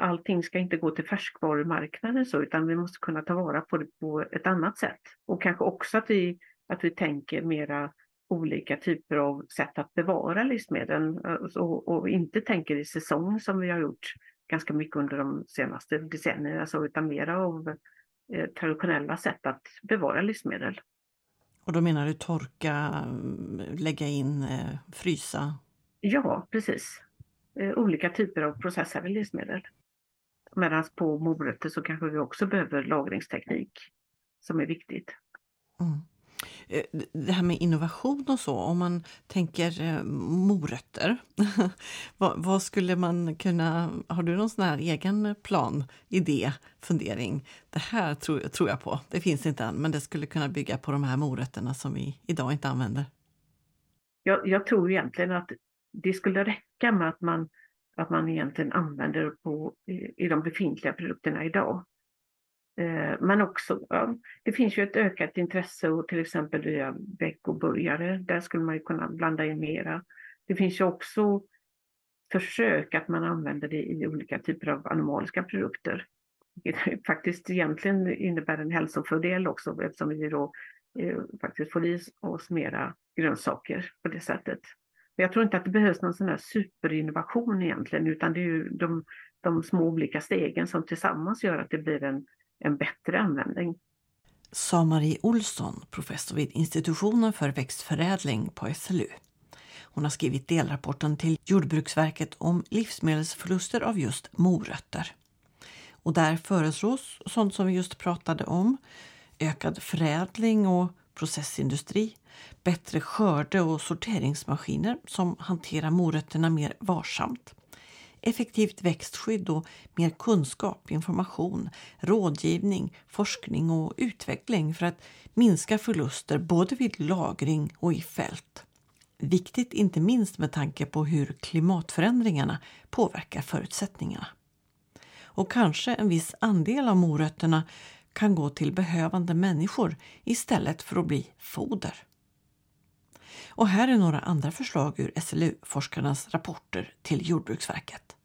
allting ska inte gå till färskvarumarknaden så, utan vi måste kunna ta vara på det på ett annat sätt. Och kanske också att vi, att vi tänker mera olika typer av sätt att bevara livsmedlen eh, och, och inte tänker i säsong som vi har gjort ganska mycket under de senaste decennierna, alltså, utan mera av eh, traditionella sätt att bevara livsmedel. Och då menar du torka, lägga in, eh, frysa? Ja, precis. Eh, olika typer av processade livsmedel. Medan på morötter så kanske vi också behöver lagringsteknik som är viktigt. Mm. Eh, det här med innovation och så, om man tänker eh, morötter. vad, vad, skulle man kunna, har du någon sån här egen plan, idé, fundering? Det här tror, tror jag på, det finns inte än, men det skulle kunna bygga på de här morötterna som vi idag inte använder. Jag, jag tror egentligen att det skulle räcka med att man, att man egentligen använder på, i de befintliga produkterna idag. Eh, men också, ja, det finns ju ett ökat intresse och till exempel via veckoburgare, där skulle man ju kunna blanda in mera. Det finns ju också försök att man använder det i olika typer av animaliska produkter. Det faktiskt egentligen innebär en hälsofördel också eftersom vi då eh, faktiskt får i oss mera grönsaker på det sättet. Men jag tror inte att det behövs någon sån här superinnovation egentligen utan det är ju de, de små olika stegen som tillsammans gör att det blir en en bättre användning. Sa Marie Olsson, professor vid institutionen för växtförädling på SLU. Hon har skrivit delrapporten till Jordbruksverket om livsmedelsförluster av just morötter. Och där föreslås sånt som vi just pratade om. Ökad förädling och processindustri, bättre skörde och sorteringsmaskiner som hanterar morötterna mer varsamt effektivt växtskydd och mer kunskap, information, rådgivning, forskning och utveckling för att minska förluster både vid lagring och i fält. Viktigt inte minst med tanke på hur klimatförändringarna påverkar förutsättningarna. Och kanske en viss andel av morötterna kan gå till behövande människor istället för att bli foder. Och här är några andra förslag ur SLU-forskarnas rapporter till Jordbruksverket.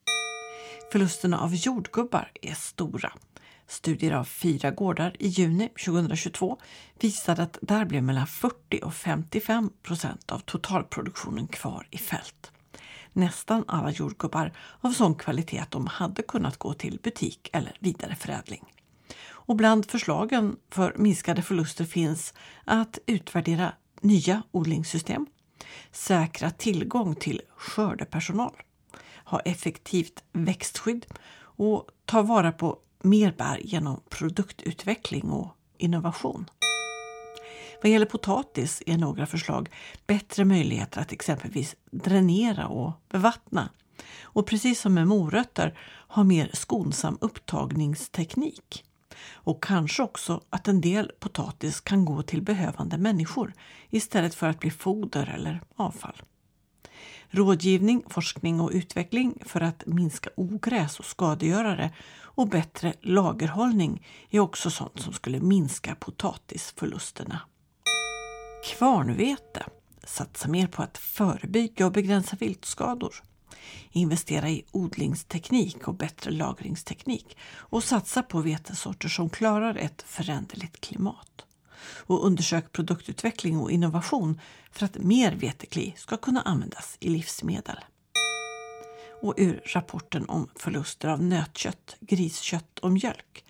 Förlusterna av jordgubbar är stora. Studier av fyra gårdar i juni 2022 visade att där blev mellan 40 och 55 procent av totalproduktionen kvar i fält. Nästan alla jordgubbar av sån kvalitet att de hade kunnat gå till butik eller vidareförädling. Och bland förslagen för minskade förluster finns att utvärdera nya odlingssystem, säkra tillgång till skördepersonal, ha effektivt växtskydd och ta vara på mer bär genom produktutveckling och innovation. Vad gäller potatis är några förslag bättre möjligheter att exempelvis dränera och bevattna. Och precis som med morötter ha mer skonsam upptagningsteknik. Och kanske också att en del potatis kan gå till behövande människor istället för att bli foder eller avfall. Rådgivning, forskning och utveckling för att minska ogräs och skadegörare och bättre lagerhållning är också sånt som skulle minska potatisförlusterna. Kvarnvete. Satsa mer på att förebygga och begränsa viltskador. Investera i odlingsteknik och bättre lagringsteknik och satsa på vetesorter som klarar ett föränderligt klimat. Och undersök produktutveckling och innovation för att mer vetekli ska kunna användas i livsmedel. Och ur rapporten om förluster av nötkött, griskött och mjölk.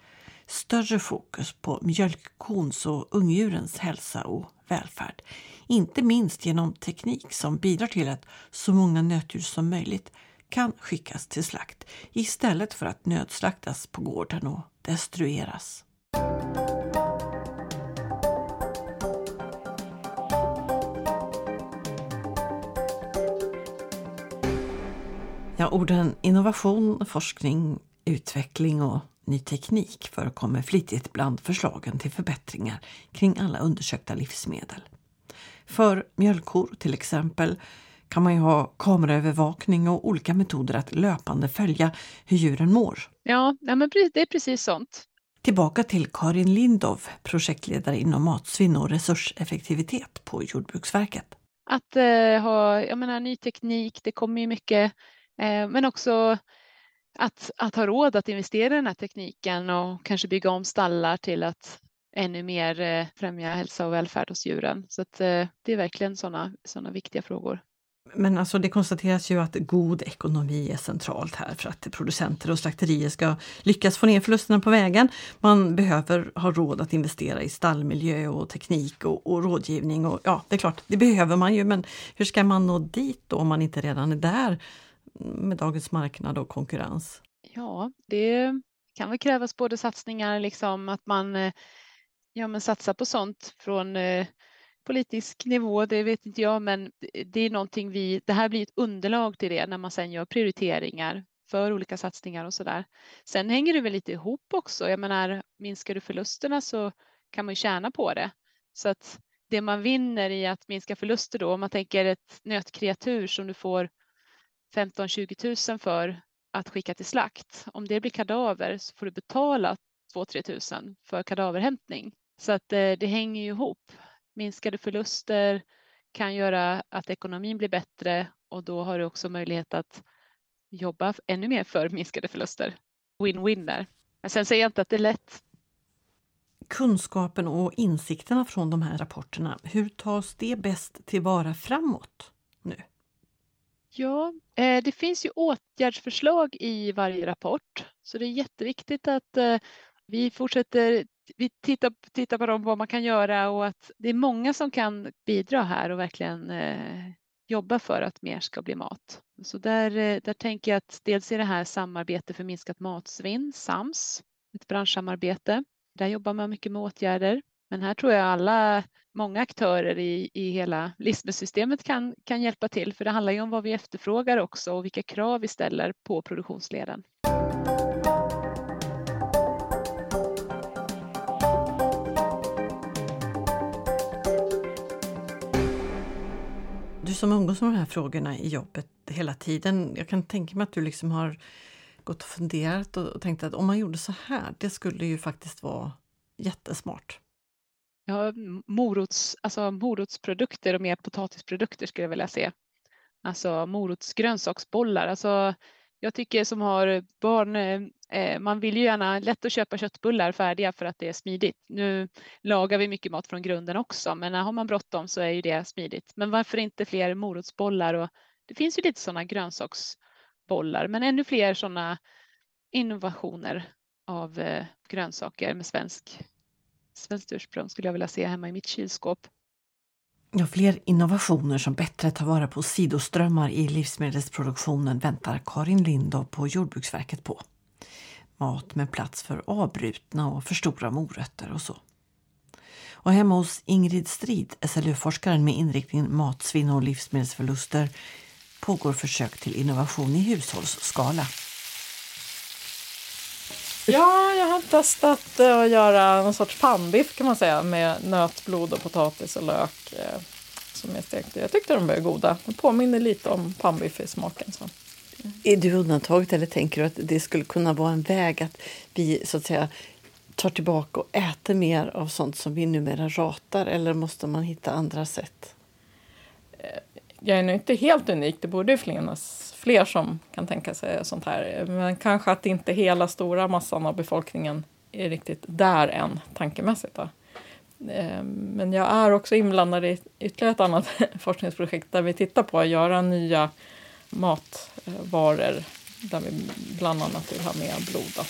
Större fokus på mjölkkons och ungdjurens hälsa och välfärd. Inte minst genom teknik som bidrar till att så många nötdjur som möjligt kan skickas till slakt istället för att nödslaktas på gården och destrueras. Ja, orden innovation, forskning, utveckling och ny teknik förekommer flitigt bland förslagen till förbättringar kring alla undersökta livsmedel. För mjölkkor till exempel kan man ju ha kameraövervakning och olika metoder att löpande följa hur djuren mår. Ja, men det är precis sånt. Tillbaka till Karin Lindov, projektledare inom matsvinn och resurseffektivitet på Jordbruksverket. Att eh, ha jag menar, ny teknik, det kommer ju mycket, eh, men också att, att ha råd att investera i den här tekniken och kanske bygga om stallar till att ännu mer eh, främja hälsa och välfärd hos djuren. Så att, eh, det är verkligen sådana såna viktiga frågor. Men alltså det konstateras ju att god ekonomi är centralt här för att producenter och slakterier ska lyckas få ner förlusterna på vägen. Man behöver ha råd att investera i stallmiljö och teknik och, och rådgivning. Och, ja, det är klart, det behöver man ju, men hur ska man nå dit då om man inte redan är där med dagens marknad och konkurrens? Ja, det kan väl krävas både satsningar, liksom att man eh, ja, men satsar på sånt från eh, politisk nivå, det vet inte jag, men det är någonting vi, det här blir ett underlag till det när man sen gör prioriteringar för olika satsningar och så där. Sen hänger det väl lite ihop också. Jag menar, minskar du förlusterna så kan man ju tjäna på det. Så att det man vinner i att minska förluster då, om man tänker ett nötkreatur som du får 15-20 000 för att skicka till slakt. Om det blir kadaver så får du betala 2-3 tusen för kadaverhämtning. Så att eh, det, hänger ju ihop. Minskade förluster kan göra att ekonomin blir bättre och då har du också möjlighet att jobba ännu mer för minskade förluster. Win-win där. Men sen säger jag inte att det är lätt. Kunskapen och insikterna från de här rapporterna, hur tas det bäst tillvara framåt? Ja, eh, det finns ju åtgärdsförslag i varje rapport, så det är jätteviktigt att eh, vi fortsätter vi tittar, tittar på dem, vad man kan göra och att det är många som kan bidra här och verkligen eh, jobba för att mer ska bli mat. Så där, där tänker jag att dels är det här samarbete för minskat matsvinn, SAMS, ett branschsamarbete. Där jobbar man mycket med åtgärder. Men här tror jag alla, många aktörer i, i hela livsmedelssystemet kan, kan hjälpa till, för det handlar ju om vad vi efterfrågar också och vilka krav vi ställer på produktionsleden. Du som umgås med de här frågorna i jobbet hela tiden, jag kan tänka mig att du liksom har gått och funderat och tänkt att om man gjorde så här, det skulle ju faktiskt vara jättesmart. Ja, morots, alltså morotsprodukter och mer potatisprodukter skulle jag vilja se. Alltså morotsgrönsaksbollar. Alltså, jag tycker som har barn, eh, man vill ju gärna lätt att köpa köttbullar färdiga för att det är smidigt. Nu lagar vi mycket mat från grunden också, men har man bråttom så är ju det smidigt. Men varför inte fler morotsbollar? Och det finns ju lite sådana grönsaksbollar, men ännu fler sådana innovationer av eh, grönsaker med svensk svenskt ursprung skulle jag vilja se hemma i mitt kylskåp. Ja, fler innovationer som bättre tar vara på sidoströmmar i livsmedelsproduktionen väntar Karin Lindov på Jordbruksverket på. Mat med plats för avbrutna och för stora morötter och så. Och hemma hos Ingrid Strid, SLU-forskaren med inriktning matsvinn och livsmedelsförluster, pågår försök till innovation i hushållsskala. Ja, jag har testat eh, att göra någon sorts pannbiff kan man säga med nötblod och potatis och lök eh, som jag stekte. Jag tyckte de var goda. De påminner lite om pannbiff i smaken. Så. Är du undantaget eller tänker du att det skulle kunna vara en väg att vi så att säga tar tillbaka och äter mer av sånt som vi numera ratar eller måste man hitta andra sätt? Eh, jag är nog inte helt unik. Det borde finnas fler som kan tänka sig sånt här. Men kanske att inte hela stora massan av befolkningen är riktigt där än tankemässigt. Då. Ehm, men jag är också inblandad i ytterligare ett annat forskningsprojekt där vi tittar på att göra nya matvaror där vi bland annat vill ha med blod. Då.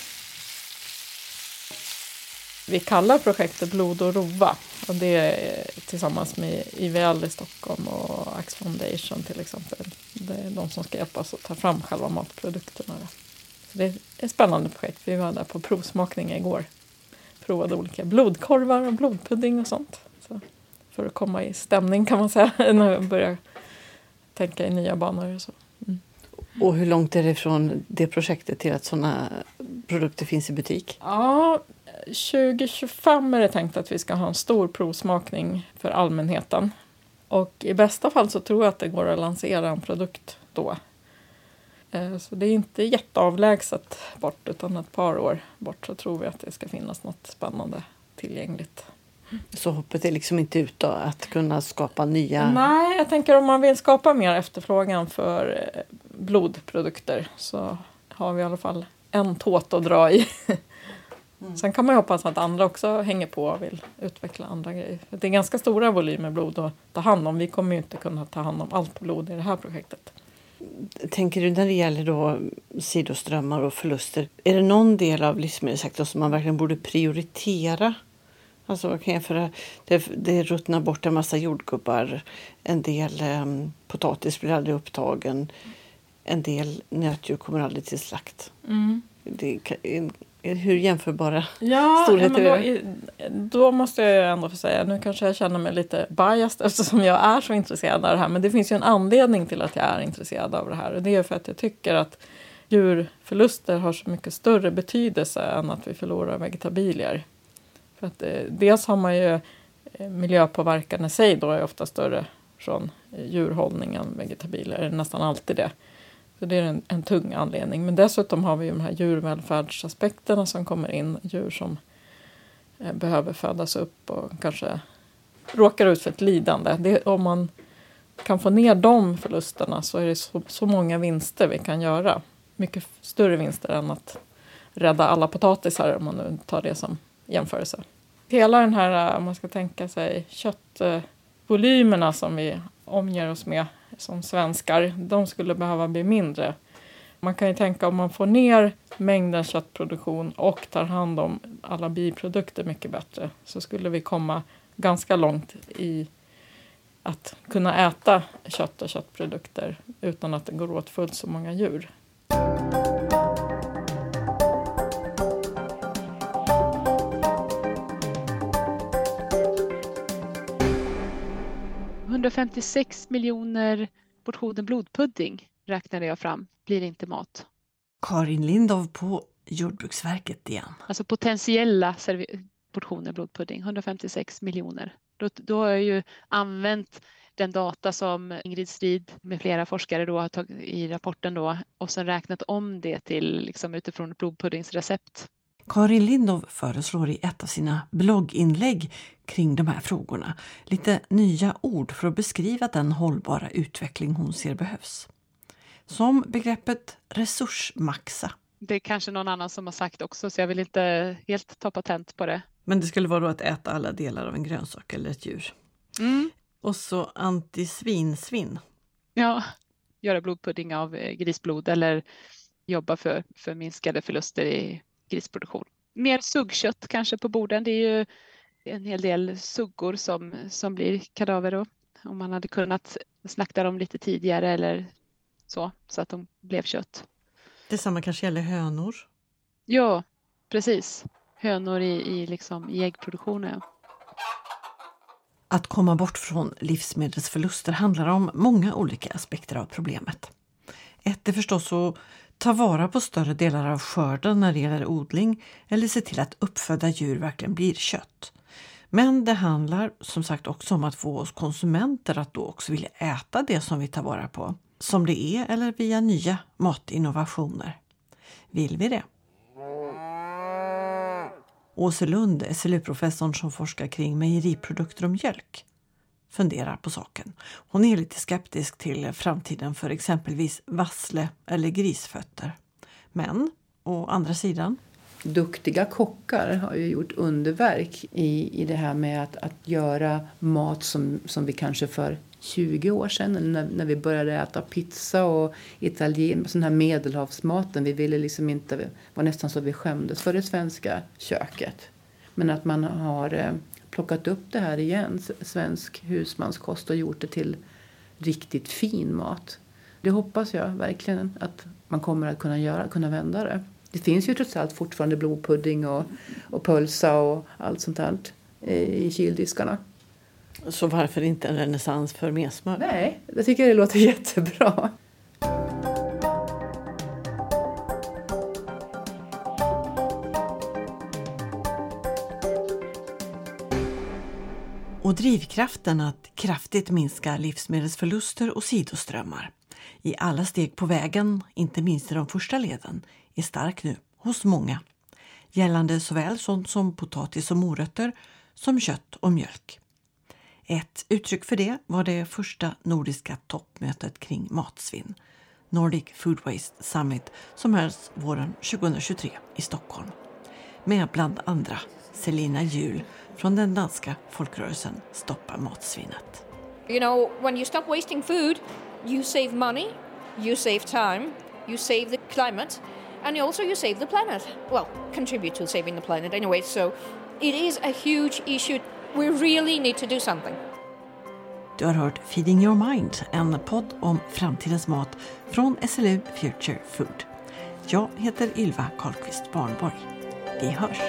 Vi kallar projektet Blod och rova och det är tillsammans med IVL i Stockholm och Axe Foundation till exempel Det är de som ska hjälpa oss att ta fram själva matprodukterna. Så det är ett spännande projekt. Vi var där på provsmakning igår. Provade olika blodkorvar och blodpudding och sånt. Så för att komma i stämning kan man säga när vi börjar tänka i nya banor. Och så. Mm. Och hur långt är det från det projektet till att sådana produkter finns i butik? Ja, 2025 är det tänkt att vi ska ha en stor provsmakning för allmänheten. Och i bästa fall så tror jag att det går att lansera en produkt då. Eh, så det är inte jätteavlägset bort, utan ett par år bort så tror vi att det ska finnas något spännande tillgängligt. Så hoppet är liksom inte ute att kunna skapa nya... Nej, jag tänker om man vill skapa mer efterfrågan för eh, blodprodukter så har vi i alla fall en tåt att dra i. Mm. Sen kan man ju hoppas att andra också hänger på och vill utveckla andra grejer. Det är ganska stora volymer blod att ta hand om. Vi kommer ju inte kunna ta hand om allt blod i det här projektet. Tänker du när det gäller då sidoströmmar och förluster, är det någon del av livsmedelssektorn som man verkligen borde prioritera? Alltså, jag för det, det ruttnar bort en massa jordgubbar, en del um, potatis blir aldrig upptagen, en del nötdjur kommer aldrig till slakt. Mm. Det är hur jämförbara ja, storheter ja, då, då måste jag ändå få säga, nu kanske jag känner mig lite biased eftersom jag är så intresserad av det här, men det finns ju en anledning till att jag är intresserad av det här och det är för att jag tycker att djurförluster har så mycket större betydelse än att vi förlorar vegetabilier. För att, eh, dels har man ju eh, miljöpåverkan i sig då är ofta större från djurhållning än vegetabilier, nästan alltid det. Så det är en, en tung anledning. Men dessutom har vi de här djurvälfärdsaspekterna som kommer in. Djur som eh, behöver födas upp och kanske råkar ut för ett lidande. Det, om man kan få ner de förlusterna så är det så, så många vinster vi kan göra. Mycket större vinster än att rädda alla potatisar om man nu tar det som jämförelse. Hela den här, eh, om man ska tänka sig köttvolymerna som vi omger oss med som svenskar, de skulle behöva bli mindre. Man kan ju tänka om man får ner mängden köttproduktion och tar hand om alla biprodukter mycket bättre så skulle vi komma ganska långt i att kunna äta kött och köttprodukter utan att det går åt fullt så många djur. 156 miljoner portioner blodpudding räknade jag fram, blir inte mat. Karin Lindov på Jordbruksverket igen. Alltså potentiella portioner blodpudding, 156 miljoner. Då, då har jag ju använt den data som Ingrid Strid med flera forskare då har tagit i rapporten då och sen räknat om det till liksom utifrån provpuddingsrecept Karin Lindov föreslår i ett av sina blogginlägg kring de här frågorna lite nya ord för att beskriva den hållbara utveckling hon ser behövs. Som begreppet resursmaxa. Det är kanske någon annan som har sagt också så jag vill inte helt ta patent på det. Men det skulle vara då att äta alla delar av en grönsak eller ett djur. Mm. Och så antisvinsvinn. Ja, göra blodpudding av eh, grisblod eller jobba för, för minskade förluster i grisproduktion. Mer suggkött kanske på borden. Det är ju en hel del suggor som, som blir kadaver då. Om man hade kunnat slakta dem lite tidigare eller så, så att de blev kött. Detsamma kanske gäller hönor? Ja, precis. Hönor i, i, liksom, i äggproduktionen. Att komma bort från livsmedelsförluster handlar om många olika aspekter av problemet. Ett är förstås att ta vara på större delar av skörden när det gäller odling eller se till att uppfödda djur verkligen blir kött. Men det handlar som sagt också om att få oss konsumenter att då också vilja äta det som vi tar vara på, som det är eller via nya matinnovationer. Vill vi det? Åse Lund, SLU-professorn som forskar kring mejeriprodukter och mjölk, funderar på saken. Hon är lite skeptisk till framtiden för exempelvis vassle eller grisfötter. Men å andra sidan duktiga kockar har ju gjort underverk i, i det här med att, att göra mat som, som vi kanske för 20 år sedan när, när vi började äta pizza och italien, sån här medelhavsmaten. Vi ville liksom inte, det var nästan så vi skämdes för det svenska köket. Men att man har eh, plockat upp det här igen, svensk husmanskost och gjort det till riktigt fin mat. Det hoppas jag verkligen att man kommer att kunna göra, kunna vända det. Det finns ju trots allt fortfarande blodpudding och, och pölsa och allt sånt där i kyldiskarna. Så varför inte en renässans för messmör? Nej, det tycker jag det låter jättebra. Drivkraften att kraftigt minska livsmedelsförluster och sidoströmmar i alla steg på vägen, inte minst i de första leden, är stark nu hos många. Gällande såväl sånt som potatis och morötter som kött och mjölk. Ett uttryck för det var det första nordiska toppmötet kring matsvinn, Nordic Food Waste Summit, som hölls våren 2023 i Stockholm. Med bland andra Selina Jul från den danska folkrörelsen Stoppa matsvinnet. You know, when you stop wasting food, you save money, you save time, you save the climate, and also you save the planet. Well, contribute to saving the planet anyway. So it is a huge issue. We really need to do something. Du har hört Feeding your mind, en podd om framtidens mat från SLU Future Food. Jag heter Ylva Karlqvist Barnborg. Vi hörs!